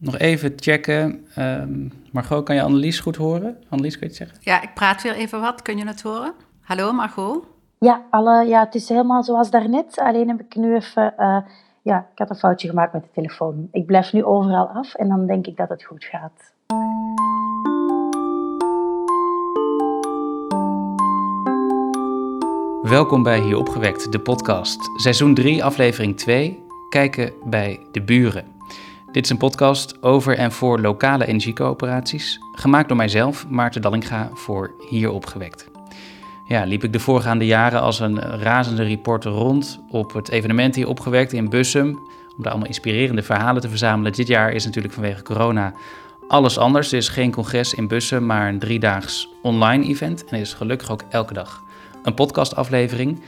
Nog even checken. Um, Margot, kan je Annelies goed horen? Annelies, kun je het zeggen? Ja, ik praat weer even wat. Kun je het horen? Hallo Margot? Ja, alle, ja het is helemaal zoals daarnet. Alleen heb ik nu even... Uh, ja, ik had een foutje gemaakt met de telefoon. Ik blijf nu overal af en dan denk ik dat het goed gaat. Welkom bij Hier Opgewekt, de podcast. Seizoen 3, aflevering 2. Kijken bij de buren. Dit is een podcast over en voor lokale energiecoöperaties. Gemaakt door mijzelf, Maarten Dallinga, voor Hier Opgewekt. Ja, liep ik de voorgaande jaren als een razende reporter rond op het evenement Hier Opgewekt in Bussum. Om daar allemaal inspirerende verhalen te verzamelen. Dit jaar is natuurlijk vanwege corona alles anders. Er is geen congres in Bussum, maar een driedaags online event. En er is gelukkig ook elke dag een podcastaflevering.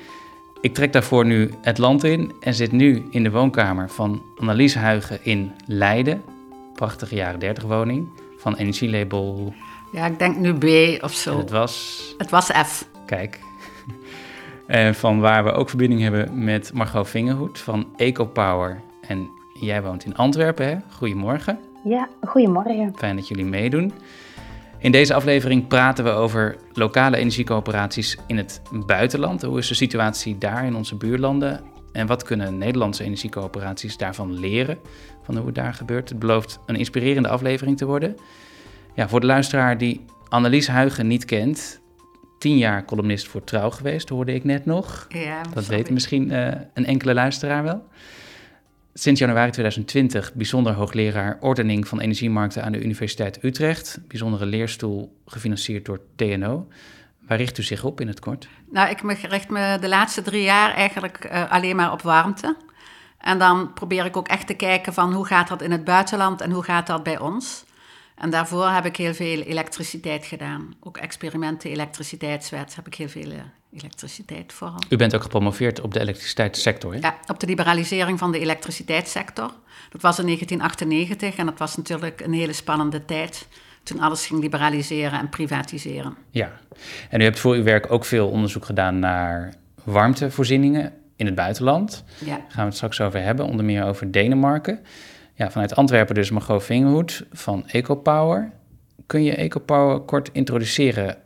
Ik trek daarvoor nu het land in en zit nu in de woonkamer van Annelies Huigen in Leiden. Prachtige jaren 30 woning van energielabel. Ja, ik denk nu B of zo. het was. Het was F. Kijk. En van waar we ook verbinding hebben met Margot Vingerhoed van EcoPower. En jij woont in Antwerpen, hè? Goedemorgen. Ja, goedemorgen. Fijn dat jullie meedoen. In deze aflevering praten we over lokale energiecoöperaties in het buitenland. Hoe is de situatie daar in onze buurlanden? En wat kunnen Nederlandse energiecoöperaties daarvan leren van hoe het daar gebeurt? Het belooft een inspirerende aflevering te worden. Ja, voor de luisteraar die Annelies Huigen niet kent, tien jaar columnist voor Trouw geweest, hoorde ik net nog. Ja, dat weet misschien uh, een enkele luisteraar wel. Sinds januari 2020 bijzonder hoogleraar ordening van energiemarkten aan de Universiteit Utrecht. Bijzondere leerstoel gefinancierd door TNO. Waar richt u zich op in het kort? Nou, ik richt me de laatste drie jaar eigenlijk uh, alleen maar op warmte. En dan probeer ik ook echt te kijken van hoe gaat dat in het buitenland en hoe gaat dat bij ons. En daarvoor heb ik heel veel elektriciteit gedaan. Ook experimenten elektriciteitswet heb ik heel veel eh, elektriciteit vooral. U bent ook gepromoveerd op de elektriciteitssector, hè? Ja, op de liberalisering van de elektriciteitssector. Dat was in 1998 en dat was natuurlijk een hele spannende tijd toen alles ging liberaliseren en privatiseren. Ja, en u hebt voor uw werk ook veel onderzoek gedaan naar warmtevoorzieningen in het buitenland. Ja. Daar gaan we het straks over hebben, onder meer over Denemarken. Ja, vanuit Antwerpen dus Margot Vingerhoed van EcoPower. Kun je EcoPower kort introduceren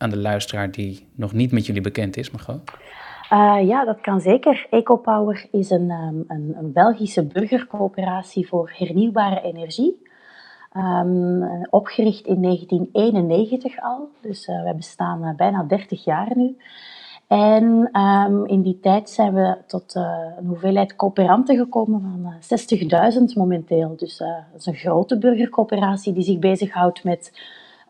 aan de luisteraar die nog niet met jullie bekend is, Margot? Uh, ja, dat kan zeker. EcoPower is een, um, een, een, Belgische burgercoöperatie voor hernieuwbare energie. Um, opgericht in 1991 al, dus uh, wij bestaan uh, bijna 30 jaar nu. En um, in die tijd zijn we tot een hoeveelheid coöperanten gekomen van uh, 60.000 momenteel. Dus dat is een grote burgercoöperatie die zich bezighoudt met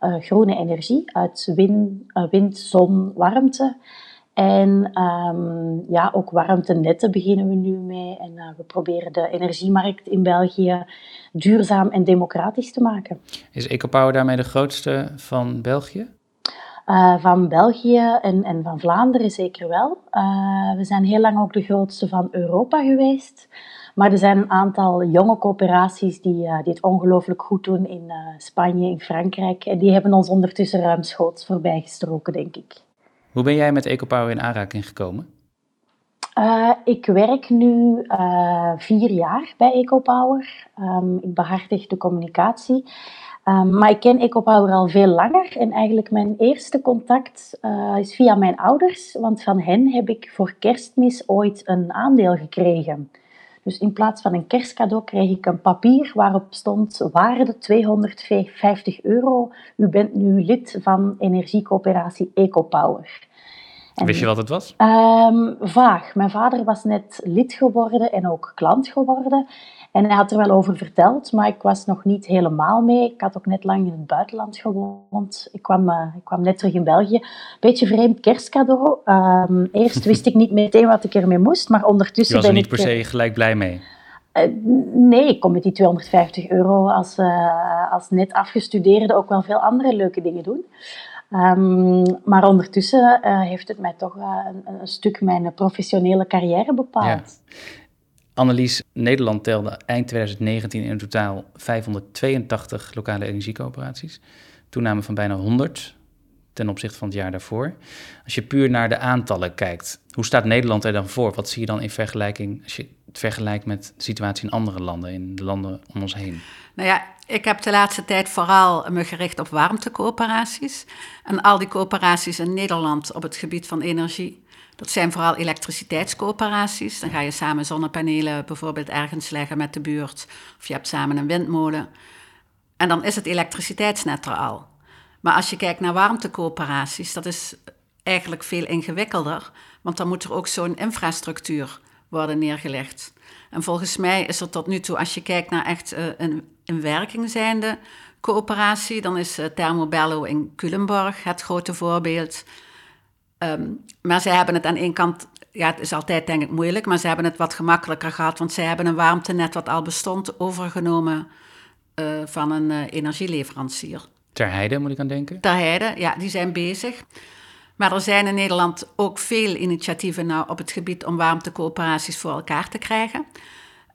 groene energie uit wind, wind, zon, warmte. En um, ja, ook warmtenetten beginnen we nu mee. En we proberen de energiemarkt in België duurzaam en democratisch te maken. Is EcoPower daarmee de grootste van België? Uh, van België en, en van Vlaanderen zeker wel. Uh, we zijn heel lang ook de grootste van Europa geweest. Maar er zijn een aantal jonge coöperaties die, uh, die het ongelooflijk goed doen in Spanje, in Frankrijk. En die hebben ons ondertussen ruimschoots voorbijgestroken, denk ik. Hoe ben jij met EcoPower in aanraking gekomen? ik werk nu vier jaar bij EcoPower. Um, ik behartig de communicatie. Um, maar ik ken EcoPower al veel langer en eigenlijk mijn eerste contact uh, is via mijn ouders, want van hen heb ik voor kerstmis ooit een aandeel gekregen. Dus in plaats van een kerstcadeau kreeg ik een papier waarop stond waarde 250 euro. U bent nu lid van energiecoöperatie EcoPower. En, Wist je wat het was? Um, vaag. Mijn vader was net lid geworden en ook klant geworden. En hij had er wel over verteld, maar ik was nog niet helemaal mee. Ik had ook net lang in het buitenland gewoond. Ik kwam, uh, ik kwam net terug in België. Beetje vreemd kerstcadeau. Um, eerst wist ik niet meteen wat ik ermee moest, maar ondertussen ben ik... Je was er niet per se gelijk blij mee? Uh, nee, ik kom met die 250 euro als, uh, als net afgestudeerde ook wel veel andere leuke dingen doen. Um, maar ondertussen heeft het mij toch een, een, stuk mijn professionele carrière bepaald. Ja. Annelies, Nederland telde eind 2019 in totaal 582 lokale energiecoöperaties. Toename van bijna 100 ten opzichte van het jaar daarvoor. Als je puur naar de aantallen kijkt, hoe staat Nederland er dan voor? Wat zie je dan in vergelijking, als je het vergelijkt met de situatie in andere landen, in de landen om ons heen? Nou ja, ik heb de laatste tijd vooral me gericht op warmtecoöperaties. En al die coöperaties in Nederland op het gebied van energie, dat zijn vooral elektriciteitscoöperaties. Dan ga je samen zonnepanelen bijvoorbeeld ergens leggen met de buurt, of je hebt samen een windmolen. En dan is het elektriciteitsnet er al. Maar als je kijkt naar warmtecoöperaties, dat is eigenlijk veel ingewikkelder, want dan moet er ook zo'n infrastructuur worden neergelegd. En volgens mij is er tot nu toe, als je kijkt naar echt uh, een in werking zijnde coöperatie, dan is uh, Thermobello in Culemborg het grote voorbeeld. Um, maar zij hebben het aan één kant, ja, het is altijd denk ik moeilijk, maar ze hebben het wat gemakkelijker gehad, want zij hebben een warmtenet wat al bestond overgenomen uh, van een energieleverancier. Ter Heide moet ik aan denken? Ter Heide, ja, die zijn bezig. Maar er zijn in Nederland ook veel initiatieven nou op het gebied om warmtecoöperaties voor elkaar te krijgen.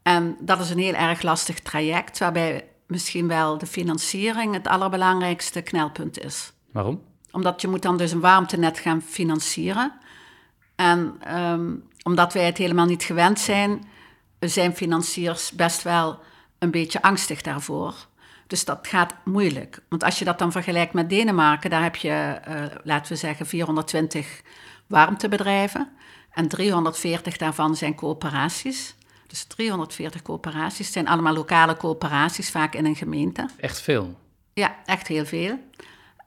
En dat is een heel erg lastig traject, waarbij misschien wel de financiering het allerbelangrijkste knelpunt is. Waarom? Omdat je moet dan dus een warmtenet gaan financieren. En um, omdat wij het helemaal niet gewend zijn, zijn financiers best wel een beetje angstig daarvoor. Dus dat gaat moeilijk. Want als je dat dan vergelijkt met Denemarken, daar heb je, uh, laten we zeggen, 420 warmtebedrijven. En 340 daarvan zijn coöperaties. Dus 340 coöperaties zijn allemaal lokale coöperaties, vaak in een gemeente. Echt veel? Ja, echt heel veel.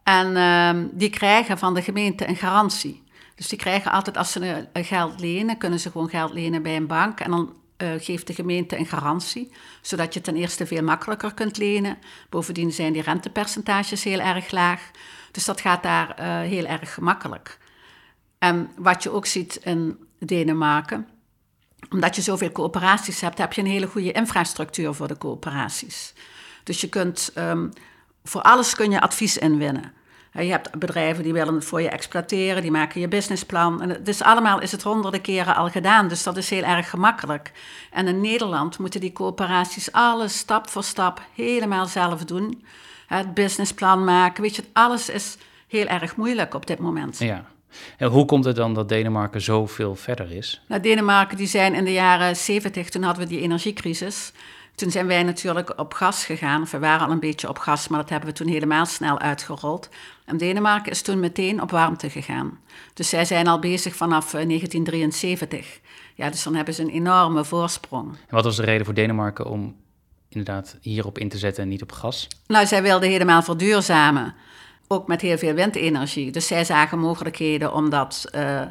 En uh, die krijgen van de gemeente een garantie. Dus die krijgen altijd, als ze geld lenen, kunnen ze gewoon geld lenen bij een bank. En dan uh, geeft de gemeente een garantie, zodat je ten eerste veel makkelijker kunt lenen. Bovendien zijn die rentepercentages heel erg laag. Dus dat gaat daar uh, heel erg gemakkelijk. En wat je ook ziet in Denemarken, omdat je zoveel coöperaties hebt, heb je een hele goede infrastructuur voor de coöperaties. Dus je kunt um, voor alles kun je advies inwinnen. Je hebt bedrijven die willen het voor je exploiteren, die maken je businessplan. En het is allemaal is het honderden keren al gedaan, dus dat is heel erg gemakkelijk. En in Nederland moeten die coöperaties alles stap voor stap helemaal zelf doen. Het businessplan maken, weet je, alles is heel erg moeilijk op dit moment. Ja. En hoe komt het dan dat Denemarken zoveel verder is? Nou, Denemarken die zijn in de jaren 70, toen hadden we die energiecrisis. Toen zijn wij natuurlijk op gas gegaan, of we waren al een beetje op gas, maar dat hebben we toen helemaal snel uitgerold. En Denemarken is toen meteen op warmte gegaan. Dus zij zijn al bezig vanaf 1973. Eh, ja, dus dan hebben ze een enorme voorsprong. En wat was de reden voor Denemarken om inderdaad hierop in te zetten en niet op gas? Nou, zij wilden helemaal verduurzamen. Ook met heel veel windenergie. Dus zij zagen mogelijkheden om dat uh,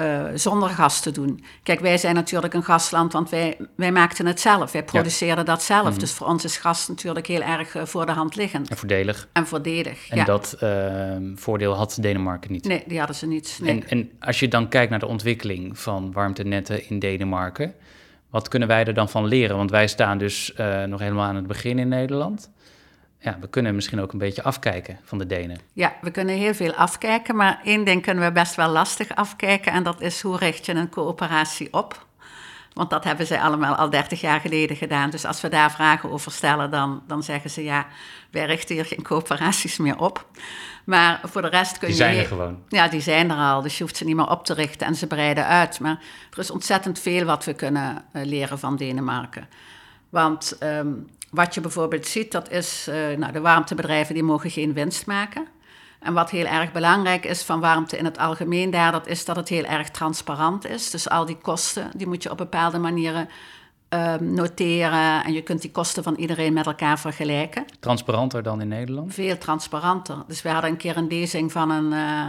uh, zonder gas te doen. Kijk, wij zijn natuurlijk een gasland, want wij, wij maakten het zelf. Wij produceerden dat zelf. Mhm. Dus voor ons is gas natuurlijk heel erg uh, voor de hand liggend. En voordelig. En voordelig, En ja. dat uh, voordeel had Denemarken niet? Nee, die hadden ze niet. Nee. En, en als je dan kijkt naar de ontwikkeling van warmtenetten in Denemarken... wat kunnen wij er dan van leren? Want wij staan dus nog helemaal aan het begin in Nederland ja, we kunnen misschien ook een beetje afkijken van de Denen. Ja, we kunnen heel veel afkijken, maar één ding kunnen we best wel lastig afkijken en dat is hoe richt je een coöperatie op? Want dat hebben zij allemaal al 30 jaar geleden gedaan. Dus als we daar vragen over stellen, dan, dan zeggen ze ja, wij richten hier geen coöperaties meer op. Maar voor de rest kun je. Die zijn er gewoon. Ja, die zijn er al. Dus je hoeft ze niet meer op te richten en ze breiden uit. Maar er is ontzettend veel wat we kunnen uh, leren van Denemarken. Want um, wat je bijvoorbeeld ziet, dat is, uh, nou, de warmtebedrijven die mogen geen winst maken. En wat heel erg belangrijk is van warmte in het algemeen daar, dat is dat het heel erg transparant is. Dus al die kosten, die moet je op bepaalde manieren uh, noteren. En je kunt die kosten van iedereen met elkaar vergelijken. Transparanter dan in Nederland? Veel transparanter. Dus we hadden een keer een lezing van een, uh,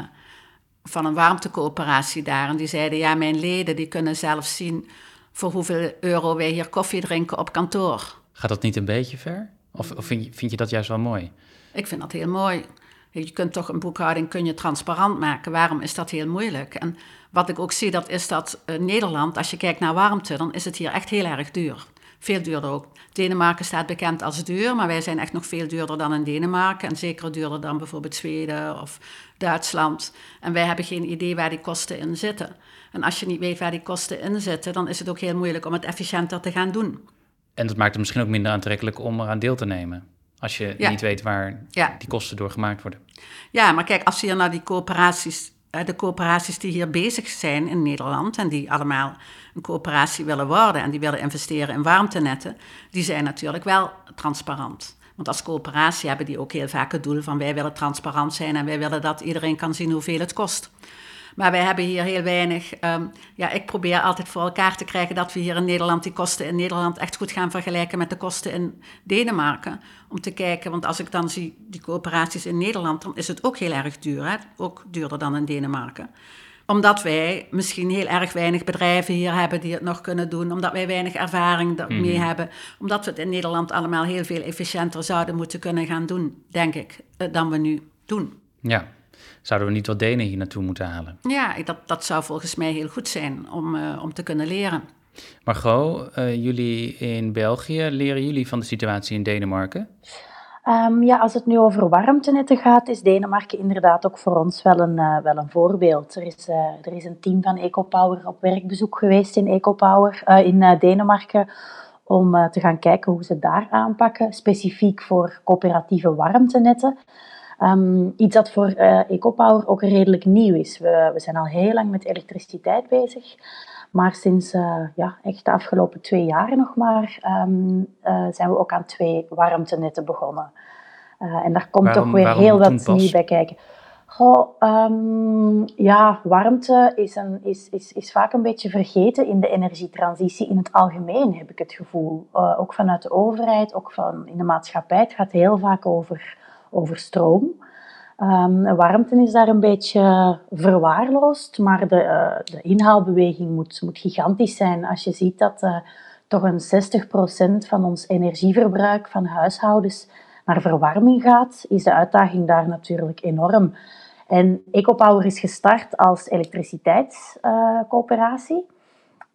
van een warmtecoöperatie daar. En die zeiden, ja, mijn leden die kunnen zelf zien voor hoeveel euro wij hier koffie drinken op kantoor. Gaat dat niet een beetje ver? Of, of vind, je, vind, je, dat juist wel mooi? Ik vind dat heel mooi. Je kunt toch een boekhouding kun je transparant maken. Waarom is dat heel moeilijk? En wat ik ook zie, dat is dat uh, Nederland, als je kijkt naar warmte, dan is het hier echt heel erg duur. Veel duurder ook. Denemarken staat bekend als duur, maar wij zijn echt nog veel duurder dan in Denemarken. En zeker duurder dan bijvoorbeeld Zweden of Duitsland. En wij hebben geen idee waar die kosten in zitten. En als je niet weet waar die kosten in zitten, dan is het ook heel moeilijk om het efficiënter te gaan doen. En dat maakt het misschien ook minder aantrekkelijk om eraan deel te nemen. Als je Ja. niet weet waar Ja. die kosten door gemaakt worden. Ja, maar kijk, als je hier naar die coöperaties, eh, de coöperaties die hier bezig zijn in Nederland en die allemaal een coöperatie willen worden en die willen investeren in warmtenetten, die zijn natuurlijk wel transparant. Want als coöperatie hebben die ook heel vaak het doel van wij willen transparant zijn en wij willen dat iedereen kan zien hoeveel het kost. Maar wij hebben hier heel weinig. ehm, ja, ik probeer altijd voor elkaar te krijgen dat we hier in Nederland die kosten in Nederland echt goed gaan vergelijken met de kosten in Denemarken. Om te kijken, want als ik dan zie die coöperaties in Nederland, dan is het ook heel erg duur. Hè? Ook duurder dan in Denemarken omdat wij misschien heel erg weinig bedrijven hier hebben die het nog kunnen doen. Omdat wij weinig ervaring daarmee hebben. Omdat we het in Nederland allemaal heel veel efficiënter zouden moeten kunnen gaan doen, denk ik, eh, dan we nu doen. Ja. Zouden we niet wat Denen hier naartoe moeten halen? Ja, dat, dat zou volgens mij heel goed zijn om, eh, om te kunnen leren. Margot, eh, jullie in België, leren jullie van de situatie in Denemarken? Ehm, ja, als het nu over warmtenetten gaat, is Denemarken inderdaad ook voor ons wel een, eh, wel een voorbeeld. Er is, eh, er is een team van EcoPower op werkbezoek geweest in EcoPower eh, in Denemarken om eh, te gaan kijken hoe ze het daar aanpakken, specifiek voor coöperatieve warmtenetten. Ehm, iets dat voor eh, EcoPower ook redelijk nieuw is. We, we zijn al heel lang met elektriciteit bezig. Maar sinds eh, ja, echt de afgelopen twee jaar nog maar ehm, eh, zijn we ook aan twee warmtenetten begonnen. En daar komt Waarom- toch weer heel wat nieuw bij kijken. Goh, ehm, ja, warmte is, een, is, is, is vaak een beetje vergeten in de energietransitie in het algemeen, heb ik het gevoel. Ook vanuit de overheid, ook van in de maatschappij. Het gaat heel vaak over, over stroom. Ehm, warmte is daar een beetje verwaarloosd, maar de, eh, de inhaalbeweging moet, moet gigantisch zijn. Als je ziet dat eh, toch een 60% van ons energieverbruik van huishoudens naar verwarming gaat, is de uitdaging daar natuurlijk enorm. En EcoPower is gestart als elektriciteitscoöperatie.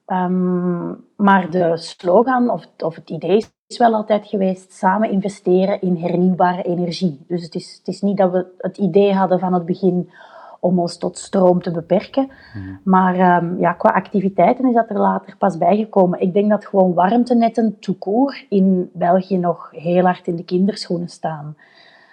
Ehm, maar de slogan of, of het idee is wel altijd geweest samen investeren in hernieuwbare energie. Dus het is, het is niet dat we het idee hadden van het begin om ons tot stroom te beperken. Maar ehm, ja, qua activiteiten is dat er later pas bijgekomen. Ik denk dat gewoon warmtenetten court in België nog heel hard in de kinderschoenen staan.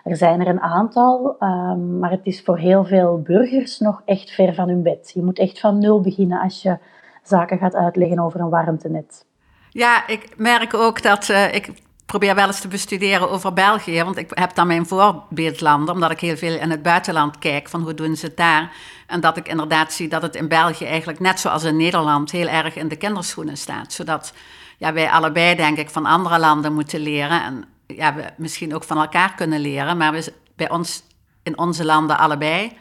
Er zijn er een aantal, ehm, maar het is voor heel veel burgers nog echt ver van hun bed. Je moet echt van nul beginnen als je zaken gaat uitleggen over een warmtenet. Ja, ik merk ook dat eh, ik probeer wel eens te bestuderen over België, want ik heb dan mijn voorbeeldlanden, omdat ik heel veel in het buitenland kijk van hoe doen ze het daar. En dat ik inderdaad zie dat het in België eigenlijk net zoals in Nederland heel erg in de kinderschoenen staat. Zodat ja, wij allebei denk ik van andere landen moeten leren en ja, we misschien ook van elkaar kunnen leren, maar we, bij ons in onze landen allebei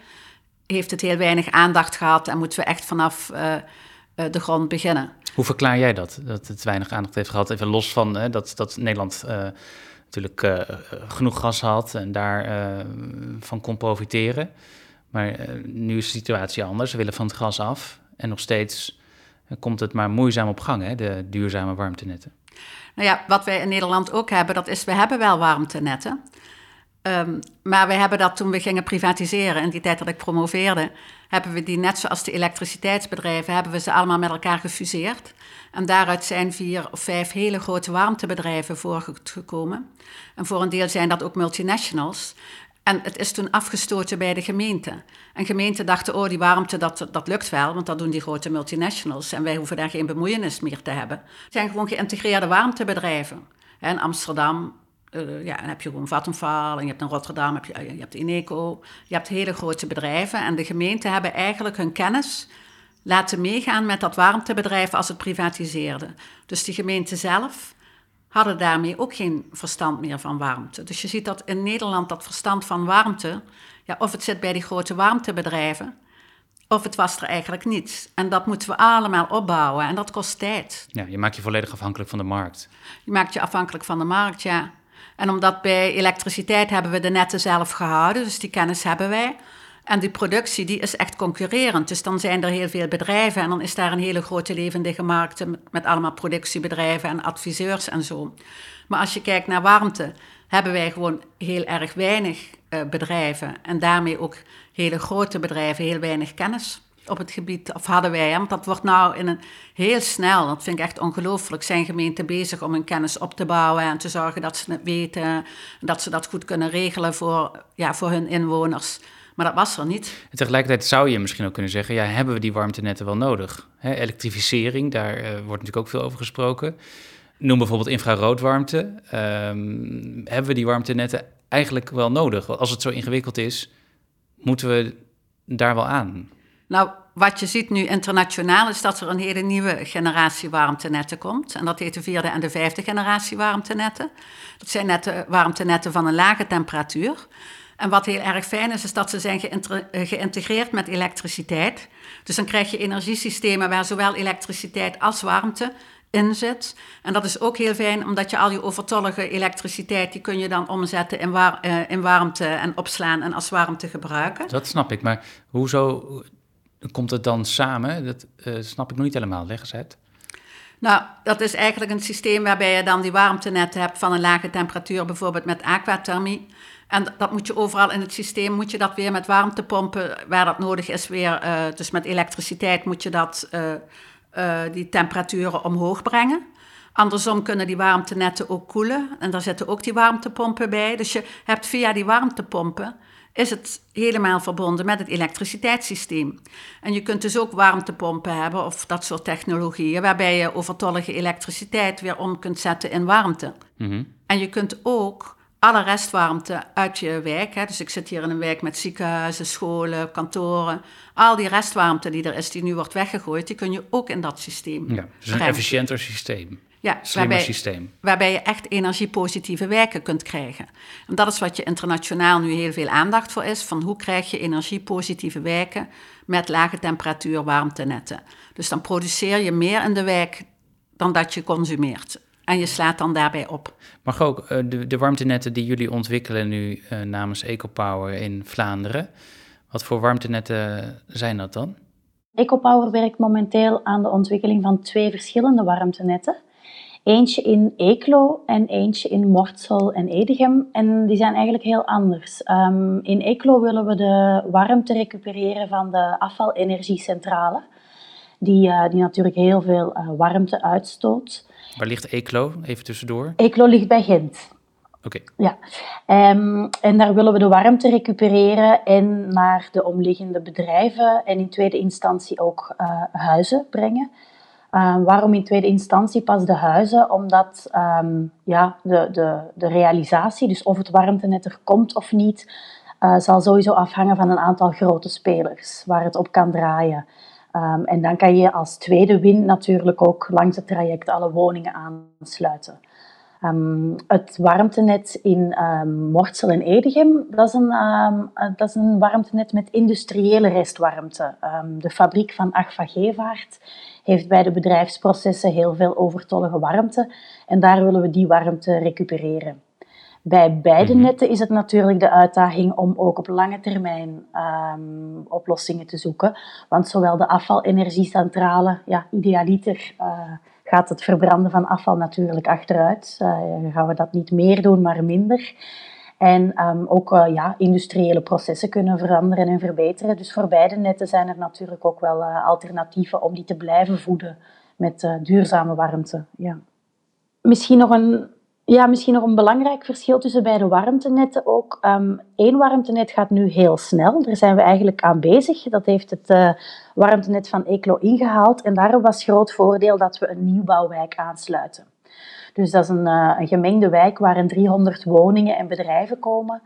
heeft het heel weinig aandacht gehad en moeten we echt vanaf uh, de grond beginnen. Hoe verklaar jij dat, dat het weinig aandacht heeft gehad? Even los van hè, dat, dat Nederland uh, natuurlijk uh, genoeg gas had en daarvan van kon profiteren. Maar nu is de situatie anders. We willen van het gas af en nog steeds komt het maar moeizaam op gang, hè, de duurzame warmtenetten. Nou ja, wat wij in Nederland ook hebben, dat is, we hebben wel warmtenetten. Um, maar we hebben dat toen we gingen privatiseren, in die tijd dat ik promoveerde, hebben we die net zoals de elektriciteitsbedrijven, hebben we ze allemaal met elkaar gefuseerd. En daaruit zijn vier of vijf hele grote warmtebedrijven voortgekomen. En voor een deel zijn dat ook multinationals. En het is toen afgestoten bij de gemeente. En gemeenten dachten, oh, die warmte, dat, dat lukt wel, want dat doen die grote multinationals. En wij hoeven daar geen bemoeienis meer te hebben. Het zijn gewoon geïntegreerde warmtebedrijven. In Amsterdam uh, ja, dan heb je gewoon Vattenfall en je hebt in Rotterdam, heb je, je hebt Ineco. Je hebt hele grote bedrijven en de gemeenten hebben eigenlijk hun kennis laten meegaan met dat warmtebedrijf als het privatiseerde. Dus die gemeenten zelf hadden daarmee ook geen verstand meer van warmte. Dus je ziet dat in Nederland dat verstand van warmte, ja, of het zit bij die grote warmtebedrijven, of het was er eigenlijk niet. En dat moeten we allemaal opbouwen en dat kost tijd. Ja, je maakt je volledig afhankelijk van de markt. Je maakt je afhankelijk van de markt, ja. En omdat bij elektriciteit hebben we de netten zelf gehouden, dus die kennis hebben wij. En die productie die is echt concurrerend. Dus dan zijn er heel veel bedrijven en dan is daar een hele grote levendige markt met allemaal productiebedrijven en adviseurs en zo. Maar als je kijkt naar warmte, hebben wij gewoon heel erg weinig uh, bedrijven en daarmee ook hele grote bedrijven, heel weinig kennis. Op het gebied, of hadden wij, want dat wordt nou in een heel snel, dat vind ik echt ongelooflijk, zijn gemeenten bezig om hun kennis op te bouwen en te zorgen dat ze het weten, dat ze dat goed kunnen regelen voor, ja, voor hun inwoners. Maar dat was er niet. En tegelijkertijd zou je misschien ook kunnen zeggen, ja, hebben we die warmtenetten wel nodig? Hè, elektrificering, daar uh, wordt natuurlijk ook veel over gesproken. Noem bijvoorbeeld infraroodwarmte. Um, hebben we die warmtenetten eigenlijk wel nodig? Want als het zo ingewikkeld is, moeten we daar wel aan? Nou, wat je ziet nu internationaal is dat er een hele nieuwe generatie warmtenetten komt. En dat heet de vierde en de vijfde generatie warmtenetten. Dat zijn netten, warmtenetten van een lage temperatuur. En wat heel erg fijn is, is dat ze zijn eh, geïntegreerd met elektriciteit. Dus dan krijg je energiesystemen waar zowel elektriciteit als warmte in zit. En dat is ook heel fijn, omdat je al je overtollige elektriciteit, die kun je dan omzetten in, uh, in warmte en opslaan en als warmte gebruiken. Dat snap ik, maar hoezo komt het dan samen? Dat uh, snap ik nog niet helemaal. Leg eens uit. Nou, dat is eigenlijk een systeem waarbij je dan die warmtenetten hebt van een lage temperatuur, bijvoorbeeld met aquathermie. En dat moet je overal in het systeem, moet je dat weer met warmtepompen, waar dat nodig is, weer, uh, dus met elektriciteit moet je dat, uh, die temperaturen omhoog brengen. Andersom kunnen die warmtenetten ook koelen en daar zitten ook die warmtepompen bij. Dus je hebt via die warmtepompen is het helemaal verbonden met het elektriciteitssysteem. En je kunt dus ook warmtepompen hebben of dat soort technologieën, waarbij je overtollige elektriciteit weer om kunt zetten in warmte. Mm -hmm. En je kunt ook alle restwarmte uit je wijk, hè, dus ik zit hier in een wijk met ziekenhuizen, scholen, kantoren, al die restwarmte die er is, die nu wordt weggegooid, die kun je ook in dat systeem. Ja, dus een efficiënter systeem. Ja, waarbij, systeem. waarbij je echt energiepositieve wijken kunt krijgen. En dat is wat je internationaal nu heel veel aandacht voor is, van hoe krijg je energiepositieve wijken met lage temperatuur warmtenetten. Dus dan produceer je meer in de wijk dan dat je consumeert. En je slaat dan daarbij op. Maar ook eh, de, de warmtenetten die jullie ontwikkelen nu uh, namens EcoPower in Vlaanderen. Wat voor warmtenetten zijn dat dan? EcoPower werkt momenteel aan de ontwikkeling van twee verschillende warmtenetten. Eentje in Eeklo en eentje in Mortsel en Edegem. En die zijn eigenlijk heel anders. Um, in Eeklo willen we de warmte recupereren van de afvalenergiecentrale. Die, uh, die natuurlijk heel veel uh, warmte uitstoot. Waar ligt Eeklo, even tussendoor? Eeklo ligt bij Gent. Oké. Ja, um, en daar willen we de warmte recupereren en naar de omliggende bedrijven en in tweede instantie ook uh, huizen brengen. Uh, waarom in tweede instantie pas de huizen? Omdat um, ja, de, de, de realisatie, dus of het warmtenet er komt of niet, uh, zal sowieso afhangen van een aantal grote spelers waar het op kan draaien. Um, en dan kan je als tweede win natuurlijk ook langs het traject alle woningen aansluiten. Um, het warmtenet in um, Mortsel en Edegem, dat is, een, um, dat is een warmtenet met industriële restwarmte. de fabriek van Agfa Gevaart heeft bij de bedrijfsprocessen heel veel overtollige warmte en daar willen we die warmte recupereren. Bij beide mhm. netten is het natuurlijk de uitdaging om ook op lange termijn um, oplossingen te zoeken. Want zowel de afvalenergiecentrale, ja, idealiter, uh, gaat het verbranden van afval natuurlijk achteruit. Uh, gaan we dat niet meer doen, maar minder. En um, ook uh, ja, industriële processen kunnen veranderen en verbeteren. Dus voor beide netten zijn er natuurlijk ook wel alternatieven om die te blijven voeden met duurzame warmte. Ja. Misschien nog een ja, misschien nog een belangrijk verschil tussen beide warmtenetten ook. Um, één warmtenet gaat nu heel snel. Daar zijn we eigenlijk aan bezig. Dat heeft het uh, warmtenet van Eeklo ingehaald. En daarom was groot voordeel dat we een nieuwbouwwijk aansluiten. Dus dat is een, uh, een gemengde wijk waarin 300 woningen en bedrijven komen.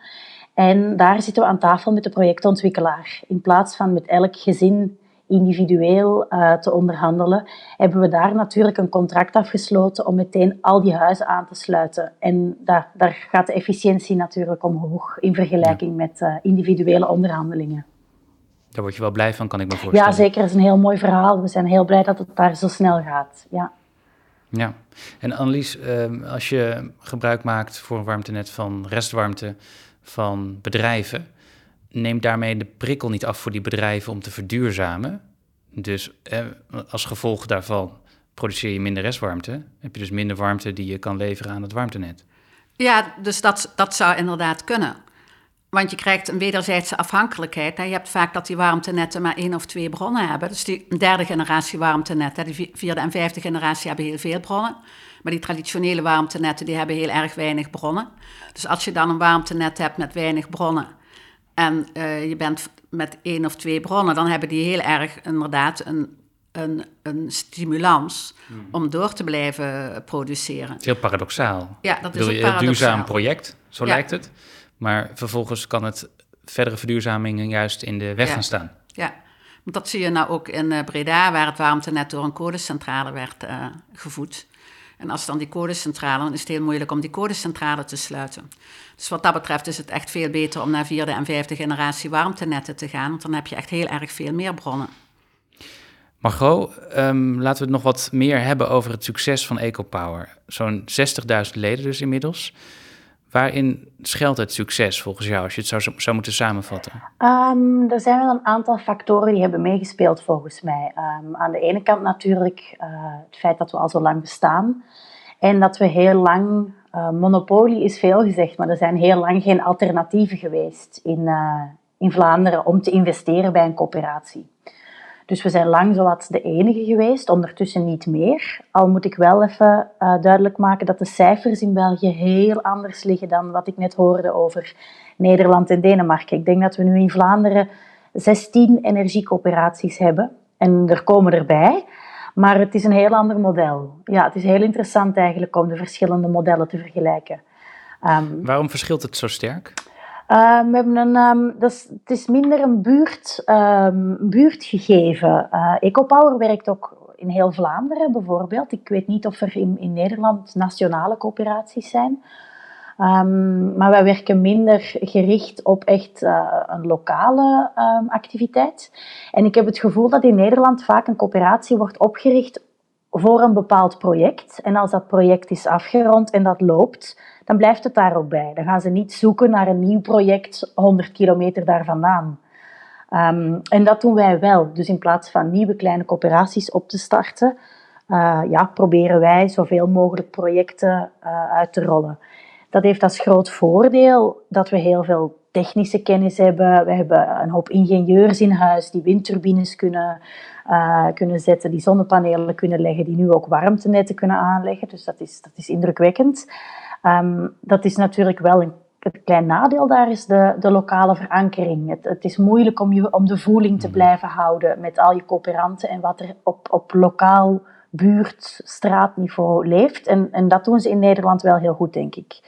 En daar zitten we aan tafel met de projectontwikkelaar. In plaats van met elk gezin individueel uh, te onderhandelen, hebben we daar natuurlijk een contract afgesloten om meteen al die huizen aan te sluiten. En daar, daar gaat de efficiëntie natuurlijk omhoog in vergelijking met uh, individuele onderhandelingen. Daar word je wel blij van, kan ik me voorstellen. Ja, zeker. Het is een heel mooi verhaal. We zijn heel blij dat het daar zo snel gaat. Ja. Ja, en Annelies, ehm, als je gebruik maakt voor een warmtenet van restwarmte van bedrijven, neemt daarmee de prikkel niet af voor die bedrijven om te verduurzamen. Dus als gevolg daarvan produceer je minder restwarmte. Heb je dus minder warmte die je kan leveren aan het warmtenet. Ja, dus dat, dat zou inderdaad kunnen. Want je krijgt een wederzijdse afhankelijkheid. Je hebt vaak dat die warmtenetten maar één of twee bronnen hebben. Dus die derde generatie warmtenetten, die vierde en vijfde generatie hebben heel veel bronnen. Maar die traditionele warmtenetten die hebben heel erg weinig bronnen. Dus als je dan een warmtenet hebt met weinig bronnen en uh, je bent met één of twee bronnen, dan hebben die heel erg inderdaad een, een, een stimulans hmm. om door te blijven produceren. Heel paradoxaal. Ja, dat is een paradoxaal. duurzaam project, zo lijkt het. Maar vervolgens kan het verdere verduurzaming juist in de weg gaan staan. Ja, want dat zie je nou ook in eh, Breda, waar het warmtenet door een kolencentrale werd uh, gevoed. En als dan die kolencentrale, dan is het heel moeilijk om die kolencentrale te sluiten. Dus wat dat betreft is het echt veel beter om naar vierde en vijfde generatie warmtenetten te gaan, want dan heb je echt heel erg veel meer bronnen. Margot, um, laten we het nog wat meer hebben over het succes van EcoPower. Zo'n 60.000 leden dus inmiddels. Waarin schuilt het succes volgens jou, als je het zou, zou moeten samenvatten? Um, er zijn wel een aantal factoren die hebben meegespeeld volgens mij. Um, aan de ene kant natuurlijk uh, het feit dat we al zo lang bestaan. En dat we heel lang, uh, monopolie is veel gezegd, maar er zijn heel lang geen alternatieven geweest in, uh, in Vlaanderen om te investeren bij een coöperatie. Dus we zijn lang zowat de enige geweest, ondertussen niet meer. Al moet ik wel even uh, duidelijk maken dat de cijfers in België heel anders liggen dan wat ik net hoorde over Nederland en Denemarken. Ik denk dat we nu in Vlaanderen 16 energiecoöperaties hebben en er komen erbij. Maar het is een heel ander model. Ja, het is heel interessant eigenlijk om de verschillende modellen te vergelijken. Um, Waarom verschilt het zo sterk? Uh, we hebben een, um, dat het is minder een buurt, um, buurtgegeven. Uh, EcoPower werkt ook in heel Vlaanderen bijvoorbeeld. Ik weet niet of er in, Nederland nationale coöperaties zijn. Maar wij werken minder gericht op echt uh, een lokale activiteit. En ik heb het gevoel dat in Nederland vaak een coöperatie wordt opgericht voor een bepaald project. En als dat project is afgerond en dat loopt, dan blijft het daar ook bij. Dan gaan ze niet zoeken naar een nieuw project 100 kilometer daar vandaan. Um, en dat doen wij wel. Dus in plaats van nieuwe kleine coöperaties op te starten, uh, ja, proberen wij zoveel mogelijk projecten uh, uit te rollen. Dat heeft als groot voordeel dat we heel veel technische kennis hebben. We hebben een hoop ingenieurs in huis die windturbines kunnen, uh, kunnen zetten, die zonnepanelen kunnen leggen, die nu ook warmtenetten kunnen aanleggen. Dus dat is, dat is indrukwekkend. Um, dat is natuurlijk wel een het klein nadeel daar is de, de lokale verankering. Het, het, is moeilijk om, je, om de voeling te mm. blijven houden met al je coöperanten en wat er op, op lokaal buurt, straatniveau leeft. En, en dat doen ze in Nederland wel heel goed, denk ik.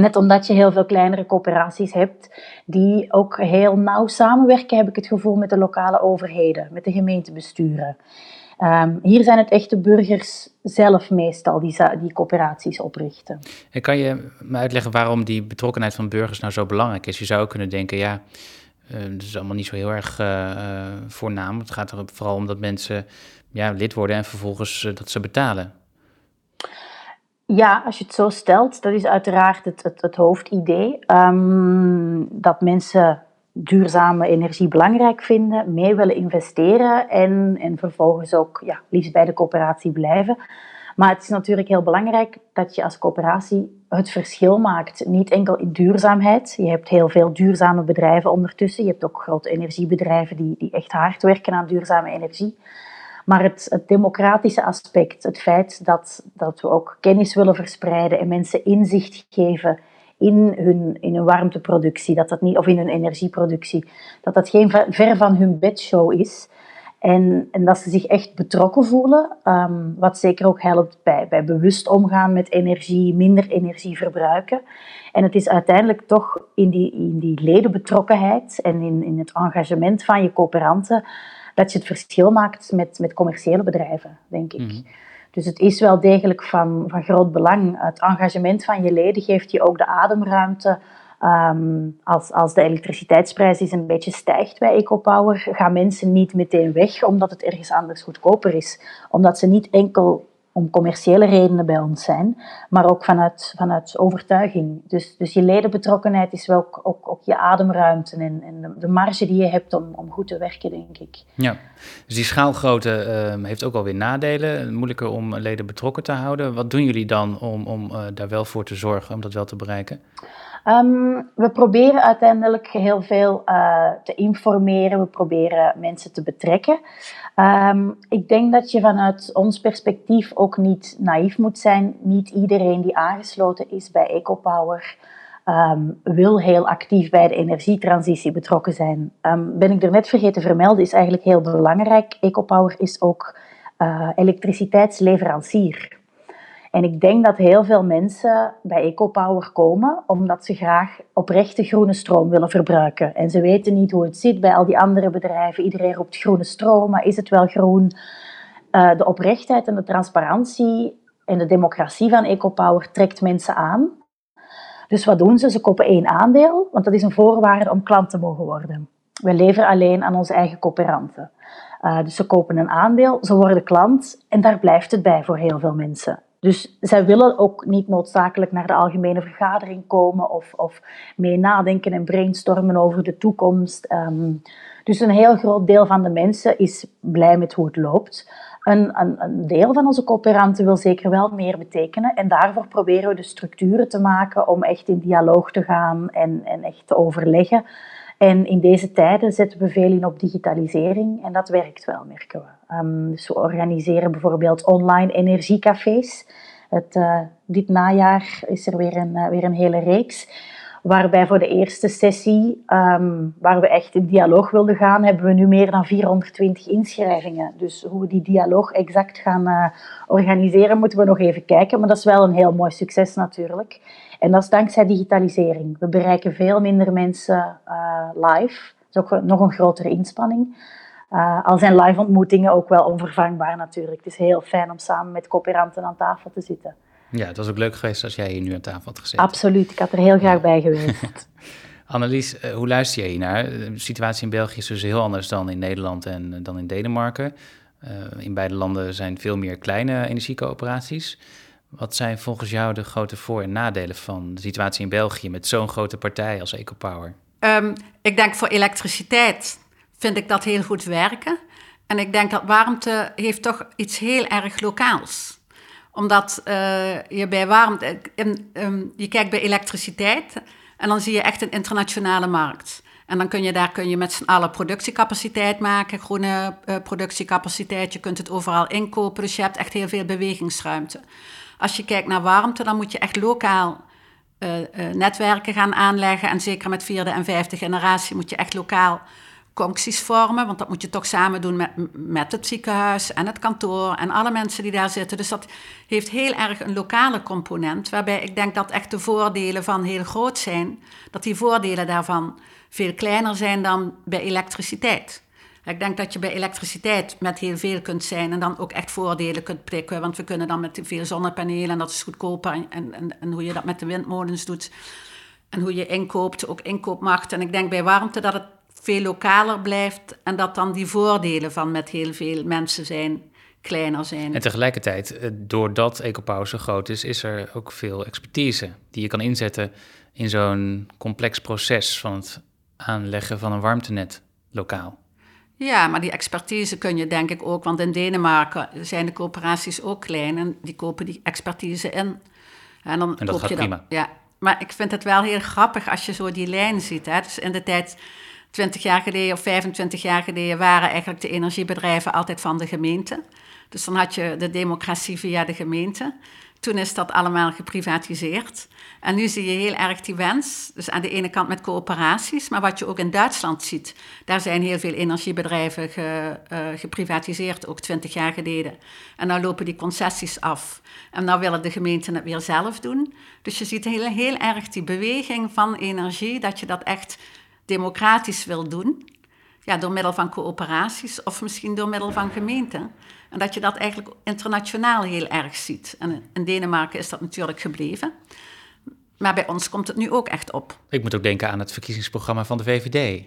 Net omdat je heel veel kleinere coöperaties hebt die ook heel nauw samenwerken, heb ik het gevoel, met de lokale overheden, met de gemeentebesturen. Um, hier zijn het echte burgers zelf meestal die, die coöperaties oprichten. En kan je me uitleggen waarom die betrokkenheid van burgers nou zo belangrijk is? Je zou ook kunnen denken, ja, uh, dat is allemaal niet zo heel erg uh, voornaam. Het gaat er vooral om dat mensen ja, lid worden en vervolgens dat ze betalen. Ja, als je het zo stelt, dat is uiteraard het, het, hoofdidee. Um, dat mensen duurzame energie belangrijk vinden, mee willen investeren en, en vervolgens ook ja, liefst bij de coöperatie blijven. Maar het is natuurlijk heel belangrijk dat je als coöperatie het verschil maakt. Niet enkel in duurzaamheid. Je hebt heel veel duurzame bedrijven ondertussen. Je hebt ook grote energiebedrijven die, die echt hard werken aan duurzame energie. Maar het, democratische aspect, het feit dat, dat we ook kennis willen verspreiden en mensen inzicht geven in hun, in hun warmteproductie, dat dat niet, of in hun energieproductie, dat dat geen ver van hun bedshow is. En, en dat ze zich echt betrokken voelen, um, wat zeker ook helpt bij, bij bewust omgaan met energie, minder energie verbruiken. En het is uiteindelijk toch in die, in die ledenbetrokkenheid en in, in het engagement van je coöperanten dat je het verschil maakt met, met commerciële bedrijven, denk ik. Mhm. Dus het is wel degelijk van, van groot belang. Het engagement van je leden geeft je ook de ademruimte. Um, als, als de elektriciteitsprijs eens een beetje stijgt bij EcoPower, gaan mensen niet meteen weg omdat het ergens anders goedkoper is. Omdat ze niet enkel om commerciële redenen bij ons zijn, maar ook vanuit, vanuit overtuiging. Dus, dus je ledenbetrokkenheid is wel ook, ook, ook je ademruimte en, en de, marge die je hebt om, om goed te werken, denk ik. Ja, dus die schaalgrootte uh, heeft ook alweer nadelen. Moeilijker om leden betrokken te houden. Wat doen jullie dan om, om uh, daar wel voor te zorgen, om dat wel te bereiken? Ehm, we proberen uiteindelijk heel veel uh, te informeren. We proberen mensen te betrekken. Um, ik denk dat je vanuit ons perspectief ook niet naïef moet zijn. Niet iedereen die aangesloten is bij EcoPower um, wil heel actief bij de energietransitie betrokken zijn. ben ik er net vergeten te vermelden, is eigenlijk heel belangrijk. EcoPower is ook uh, elektriciteitsleverancier. En ik denk dat heel veel mensen bij EcoPower komen omdat ze graag oprechte groene stroom willen verbruiken. En ze weten niet hoe het zit bij al die andere bedrijven. Iedereen roept groene stroom, maar is het wel groen? Uh, de oprechtheid en de transparantie en de democratie van EcoPower trekt mensen aan. Dus wat doen ze? Ze kopen één aandeel, want dat is een voorwaarde om klant te mogen worden. We leveren alleen aan onze eigen coöperanten. Uh, dus ze kopen een aandeel, ze worden klant en daar blijft het bij voor heel veel mensen. Dus zij willen ook niet noodzakelijk naar de algemene vergadering komen of, of mee nadenken en brainstormen over de toekomst. Um, dus een heel groot deel van de mensen is blij met hoe het loopt. Een, deel van onze coöperanten wil zeker wel meer betekenen. En daarvoor proberen we de structuren te maken om echt in dialoog te gaan en, en echt te overleggen. En in deze tijden zetten we veel in op digitalisering en dat werkt wel, merken we. Dus we organiseren bijvoorbeeld online energiecafés. Het, uh, dit najaar is er weer een, uh, weer een hele reeks. Waarbij voor de eerste sessie, um, waar we echt in dialoog wilden gaan, hebben we nu meer dan 420 inschrijvingen. Dus hoe we die dialoog exact gaan uh, organiseren, moeten we nog even kijken. Maar dat is wel een heel mooi succes natuurlijk. En dat is dankzij digitalisering. We bereiken veel minder mensen live. Dat is ook nog een grotere inspanning. Uh, al zijn live ontmoetingen ook wel onvervangbaar natuurlijk. Het is heel fijn om samen met coöperanten aan tafel te zitten. Ja, het was ook leuk geweest als jij hier nu aan tafel had gezeten. Absoluut, ik had er heel graag bij geweest. Annelies, uh, hoe luister je hier naar? De situatie in België is dus heel anders dan in Nederland en dan in Denemarken. Uh, in beide landen zijn veel meer kleine energiecoöperaties. Wat zijn volgens jou de grote voor- en nadelen van de situatie in België met zo'n grote partij als EcoPower? Um, ik denk voor elektriciteit vind ik dat heel goed werken. En ik denk dat warmte heeft toch iets heel erg lokaals. Omdat uh, je bij warmte, in, um, je kijkt bij elektriciteit en dan zie je echt een internationale markt. En dan kun je daar kun je met z'n allen productiecapaciteit maken, groene uh, productiecapaciteit. Je kunt het overal inkopen, dus je hebt echt heel veel bewegingsruimte. Als je kijkt naar warmte, dan moet je echt lokaal netwerken gaan aanleggen. En zeker met vierde en vijfde generatie moet je echt lokaal concties vormen. Want dat moet je toch samen doen met, met het ziekenhuis en het kantoor en alle mensen die daar zitten. Dus dat heeft heel erg een lokale component. Waarbij ik denk dat echt de voordelen van heel groot zijn. Dat die voordelen daarvan veel kleiner zijn dan bij elektriciteit. Ik denk dat je bij elektriciteit met heel veel kunt zijn en dan ook echt voordelen kunt prikken. Want we kunnen dan met veel zonnepanelen en dat is goedkoper. En, en, en hoe je dat met de windmolens doet. En hoe je inkoopt, ook inkoopmacht. En ik denk bij warmte dat het veel lokaler blijft. En dat dan die voordelen van met heel veel mensen zijn kleiner zijn. En tegelijkertijd, eh, doordat EcoPower zo groot is, is er ook veel expertise die je kan inzetten in zo'n complex proces van het aanleggen van een warmtenet lokaal. Ja, maar die expertise kun je denk ik ook, want in Denemarken zijn de coöperaties ook klein en die kopen die expertise in. En, dan en dat koop gaat je prima. Dan, ja, maar ik vind het wel heel grappig als je zo die lijn ziet. Hè. Dus in de tijd, 20 jaar geleden of 25 jaar geleden, waren eigenlijk de energiebedrijven altijd van de gemeente. Dus dan had je de democratie via de gemeente. Toen is dat allemaal geprivatiseerd. En nu zie je heel erg die wens. Dus aan de ene kant met coöperaties, maar wat je ook in Duitsland ziet. Daar zijn heel veel energiebedrijven ge, uh, geprivatiseerd, ook twintig jaar geleden. En dan lopen die concessies af. En dan willen de gemeenten het weer zelf doen. Dus je ziet heel, heel erg die beweging van energie, dat je dat echt democratisch wil doen. Ja, door middel van coöperaties of misschien door middel van gemeenten. En dat je dat eigenlijk internationaal heel erg ziet. En in Denemarken is dat natuurlijk gebleven. Maar bij ons komt het nu ook echt op. Ik moet ook denken aan het verkiezingsprogramma van de VVD.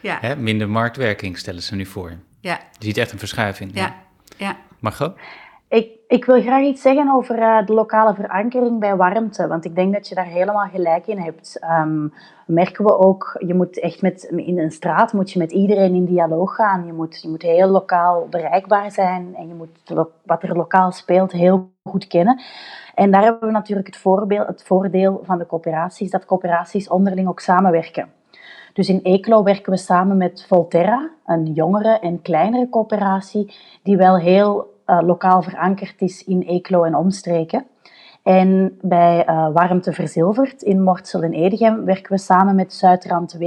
Ja. Hè, minder marktwerking stellen ze nu voor. Ja. Je ziet echt een verschuiving. Ja. ja. Margot? Ik, ik wil graag iets zeggen over uh, de lokale verankering bij warmte, want ik denk dat je daar helemaal gelijk in hebt. Um, merken we ook, je moet echt met, in een straat moet je met iedereen in dialoog gaan. Je moet, je moet heel lokaal bereikbaar zijn en je moet wat er lokaal speelt heel goed kennen. En daar hebben we natuurlijk het, voorbeeld, het voordeel van de coöperaties, dat coöperaties onderling ook samenwerken. Dus in Eeklo werken we samen met Volterra, een jongere en kleinere coöperatie, die wel heel uh, lokaal verankerd is in Eeklo en omstreken. En bij uh, Warmte Verzilverd in Mortsel en Edegem werken we samen met Zuidrand W,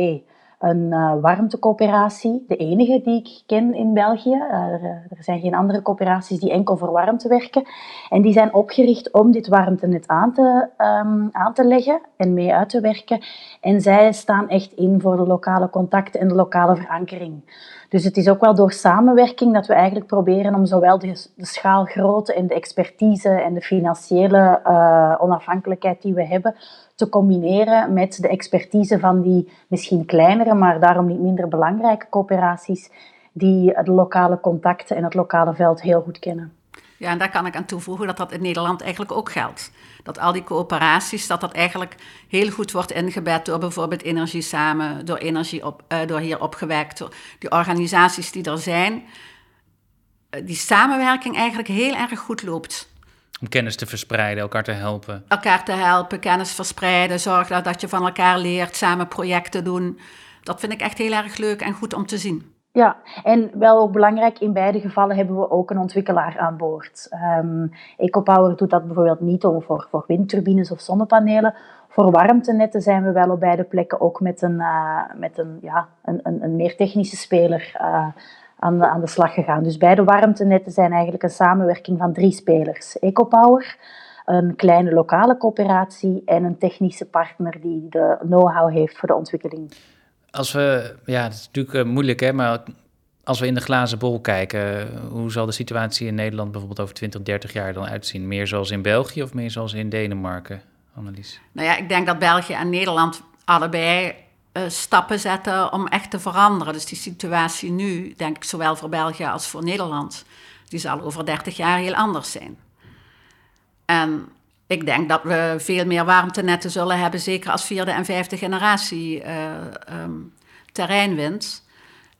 een uh, warmtecoöperatie, de enige die ik ken in België. Er, er, zijn geen andere coöperaties die enkel voor warmte werken. En die zijn opgericht om dit warmtenet aan te, um, aan te leggen en mee uit te werken. En zij staan echt in voor de lokale contacten en de lokale verankering. Dus het is ook wel door samenwerking dat we eigenlijk proberen om zowel de, de schaalgrootte en de expertise en de financiële uh, onafhankelijkheid die we hebben, te combineren met de expertise van die misschien kleinere, maar daarom niet minder belangrijke coöperaties, die de lokale contacten en het lokale veld heel goed kennen. Ja, en daar kan ik aan toevoegen dat dat in Nederland eigenlijk ook geldt. Dat al die coöperaties, dat dat eigenlijk heel goed wordt ingebed door bijvoorbeeld Energie Samen, door, energie op, uh, door hier opgewekt, door die organisaties die er zijn. Uh, die samenwerking eigenlijk heel erg goed loopt. Om kennis te verspreiden, elkaar te helpen. Elkaar te helpen, kennis verspreiden, zorgen dat je van elkaar leert, samen projecten doen. Dat vind ik echt heel erg leuk en goed om te zien. Ja, en wel ook belangrijk, in beide gevallen hebben we ook een ontwikkelaar aan boord. Um, EcoPower doet dat bijvoorbeeld niet om voor, voor windturbines of zonnepanelen. Voor warmtenetten zijn we wel op beide plekken ook met een, uh, met een, ja, een, een, een meer technische speler uh, aan, de, aan de slag gegaan. Dus beide warmtenetten zijn eigenlijk een samenwerking van drie spelers. EcoPower, een kleine lokale coöperatie en een technische partner die de know-how heeft voor de ontwikkeling. Als we, ja, het is natuurlijk uh, moeilijk, hè, maar als we in de glazen bol kijken, hoe zal de situatie in Nederland bijvoorbeeld over 20, 30 jaar dan uitzien? Meer zoals in België of meer zoals in Denemarken, Annelies? Nou ja, ik denk dat België en Nederland allebei uh, stappen zetten om echt te veranderen. Dus die situatie nu, denk ik, zowel voor België als voor Nederland, die zal over 30 jaar heel anders zijn. En ik denk dat we veel meer warmtenetten zullen hebben, zeker als vierde en vijfde generatie uh, um, terrein wint.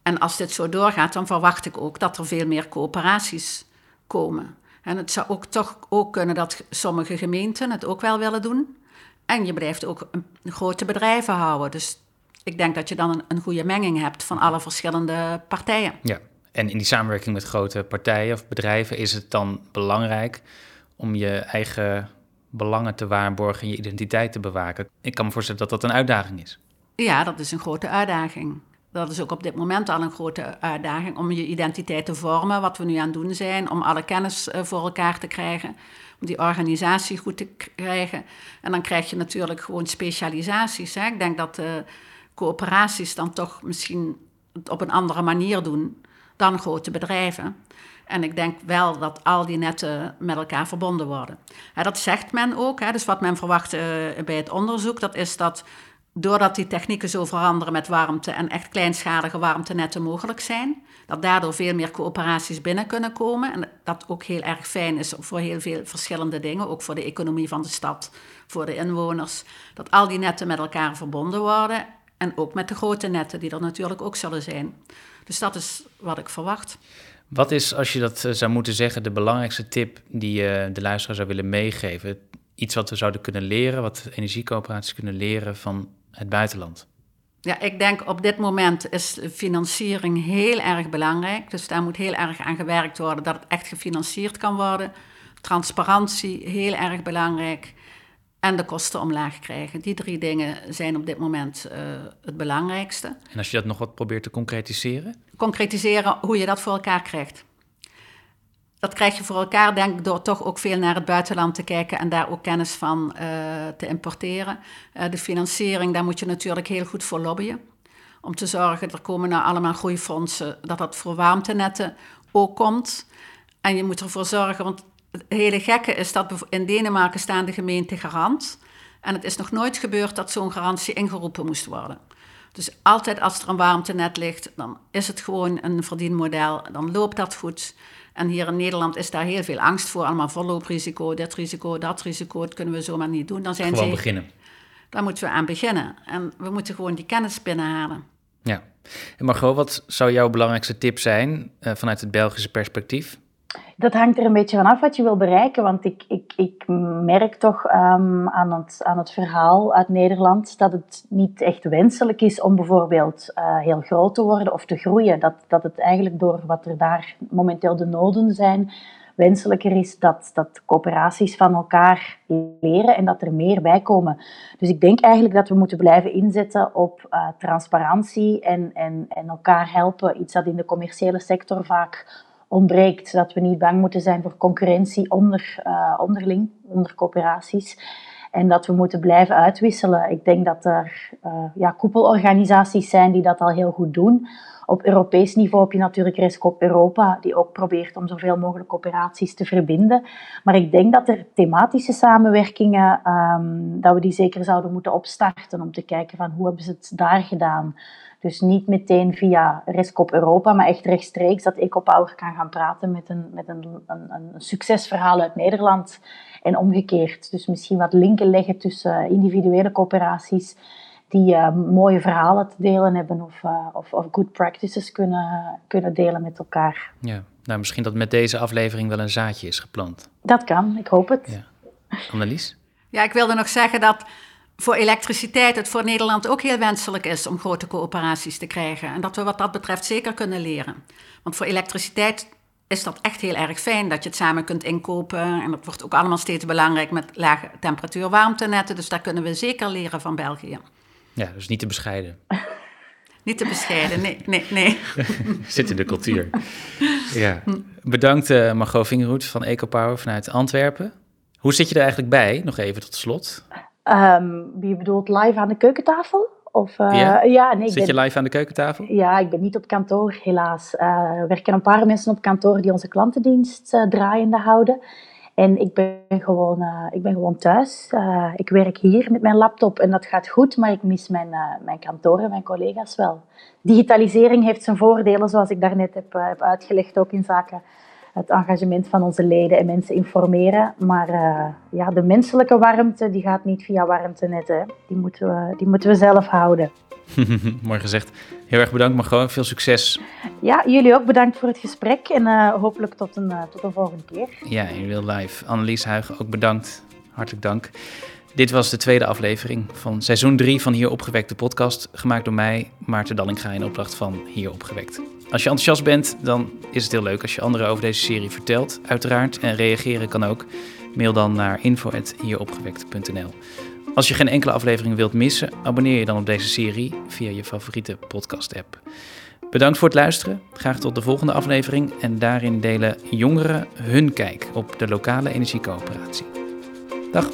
En als dit zo doorgaat, dan verwacht ik ook dat er veel meer coöperaties komen. En het zou ook toch ook kunnen dat sommige gemeenten het ook wel willen doen. En je blijft ook grote bedrijven houden. Dus ik denk dat je dan een, een goede menging hebt van alle verschillende partijen. Ja, en in die samenwerking met grote partijen of bedrijven is het dan belangrijk om je eigen belangen te waarborgen en je identiteit te bewaken. Ik kan me voorstellen dat dat een uitdaging is. Ja, dat is een grote uitdaging. Dat is ook op dit moment al een grote uitdaging om je identiteit te vormen, wat we nu aan het doen zijn, om alle kennis eh, voor elkaar te krijgen, om die organisatie goed te krijgen. En dan krijg je natuurlijk gewoon specialisaties. Hè. Ik denk dat de coöperaties dan toch misschien het op een andere manier doen dan grote bedrijven. En ik denk wel dat al die netten met elkaar verbonden worden. dat zegt men ook. Hè, dus wat men verwacht uh, bij het onderzoek, dat is dat doordat die technieken zo veranderen met warmte en echt kleinschalige warmtenetten mogelijk zijn, dat daardoor veel meer coöperaties binnen kunnen komen. En dat ook heel erg fijn is voor heel veel verschillende dingen, ook voor de economie van de stad, voor de inwoners. Dat al die netten met elkaar verbonden worden en ook met de grote netten die er natuurlijk ook zullen zijn. Dus dat is wat ik verwacht. Wat is, als je dat eh, zou moeten zeggen, de belangrijkste tip die je de luisteraar zou willen meegeven? Iets wat we zouden kunnen leren, wat energiecoöperaties kunnen leren van het buitenland? Ja, ik denk op dit moment is financiering heel erg belangrijk. Dus daar moet heel erg aan gewerkt worden dat het echt gefinancierd kan worden. Transparantie, heel erg belangrijk. En de kosten omlaag krijgen. Die drie dingen zijn op dit moment uh, het belangrijkste. En als je dat nog wat probeert te concretiseren? Concretiseren hoe je dat voor elkaar krijgt. Dat krijg je voor elkaar, denk ik, door toch ook veel naar het buitenland te kijken en daar ook kennis van uh, te importeren. Uh, de financiering, daar moet je natuurlijk heel goed voor lobbyen. Om te zorgen, er komen nou allemaal groeifondsen, dat dat voor warmtenetten ook komt. En je moet ervoor zorgen, want het hele gekke is dat in Denemarken staan de gemeenten garant. En het is nog nooit gebeurd dat zo'n garantie ingeroepen moest worden. Dus altijd als er een warmtenet ligt, dan is het gewoon een verdienmodel. Dan loopt dat goed. En hier in Nederland is daar heel veel angst voor. Allemaal voorlooprisico, dit risico, dat risico. Dat kunnen we zomaar niet doen. Dan zijn Gewoon ze, beginnen. Daar moeten we aan beginnen. En we moeten gewoon die kennis binnenhalen. Ja. En Margot, wat zou jouw belangrijkste tip zijn uh, vanuit het Belgische perspectief? Dat hangt er een beetje vanaf wat je wil bereiken. Want ik, ik, ik merk toch um, aan, het, aan het verhaal uit Nederland dat het niet echt wenselijk is om bijvoorbeeld uh, heel groot te worden of te groeien. Dat, dat het eigenlijk door wat er daar momenteel de noden zijn, wenselijker is dat, dat coöperaties van elkaar leren en dat er meer bij komen. Dus ik denk eigenlijk dat we moeten blijven inzetten op uh, transparantie en, en, en elkaar helpen. Iets dat in de commerciële sector vaak ontbreekt. Dat we niet bang moeten zijn voor concurrentie onder, uh, onderling, onder coöperaties. En dat we moeten blijven uitwisselen. Ik denk dat er uh, ja, koepelorganisaties zijn die dat al heel goed doen. Op Europees niveau heb je natuurlijk Rescop Europa, die ook probeert om zoveel mogelijk coöperaties te verbinden. Maar ik denk dat er thematische samenwerkingen, um, dat we die zeker zouden moeten opstarten om te kijken van hoe hebben ze het daar gedaan. Dus niet meteen via Rescop Europa, maar echt rechtstreeks dat EcoPower kan gaan praten met een, met een, een, een succesverhaal uit Nederland en omgekeerd. Dus misschien wat linken leggen tussen individuele coöperaties die uh, mooie verhalen te delen hebben of, uh, of, of, good practices kunnen, kunnen delen met elkaar. Ja, nou misschien dat met deze aflevering wel een zaadje is geplant. Dat kan, ik hoop het. Ja. Annelies? Ja, ik wilde nog zeggen dat voor elektriciteit het voor Nederland ook heel wenselijk is om grote coöperaties te krijgen. En dat we wat dat betreft zeker kunnen leren. Want voor elektriciteit is dat echt heel erg fijn dat je het samen kunt inkopen. En dat wordt ook allemaal steeds belangrijk met lage temperatuur warmtenetten. Dus daar kunnen we zeker leren van België. Ja, dus niet te bescheiden. niet te bescheiden, nee, nee, nee. Zit in de cultuur. ja. Bedankt uh, Margot Vingerhoed van EcoPower vanuit Antwerpen. Hoe zit je er eigenlijk bij, nog even tot slot? Um, wie bedoelt live aan de keukentafel? Of, uh, ja? ja nee, Zit ben, je live aan de keukentafel? Ja, ik ben niet op kantoor, helaas. Uh, er werken een paar mensen op kantoor die onze klantendienst uh, draaiende houden. En ik ben gewoon, ik ben gewoon thuis. ik werk hier met mijn laptop en dat gaat goed, maar ik mis mijn, mijn kantoor en mijn collega's wel. Digitalisering heeft zijn voordelen, zoals ik daarnet heb, heb uitgelegd, ook in zaken het engagement van onze leden en mensen informeren. Maar uh, ja, de menselijke warmte die gaat niet via warmtenetten. Die moeten we, die moeten we zelf houden. Mooi gezegd. Heel erg bedankt Margot. Veel succes. Ja, jullie ook bedankt voor het gesprek. En uh, hopelijk tot een, uh, tot een volgende keer. Ja, in real life. Annelies Huigen ook bedankt. Hartelijk dank. Dit was de tweede aflevering van seizoen 3 van Hier Opgewekt, de podcast. Gemaakt door mij, Maarten Dallinga, in opdracht van Hier Opgewekt. Als je enthousiast bent, dan is het heel leuk als je anderen over deze serie vertelt, uiteraard. En reageren kan ook. Mail dan naar info.hieropgewekt.nl. Als je geen enkele aflevering wilt missen, abonneer je dan op deze serie via je favoriete podcast-app. Bedankt voor het luisteren. Graag tot de volgende aflevering. En daarin delen jongeren hun kijk op de lokale energiecoöperatie. Dag.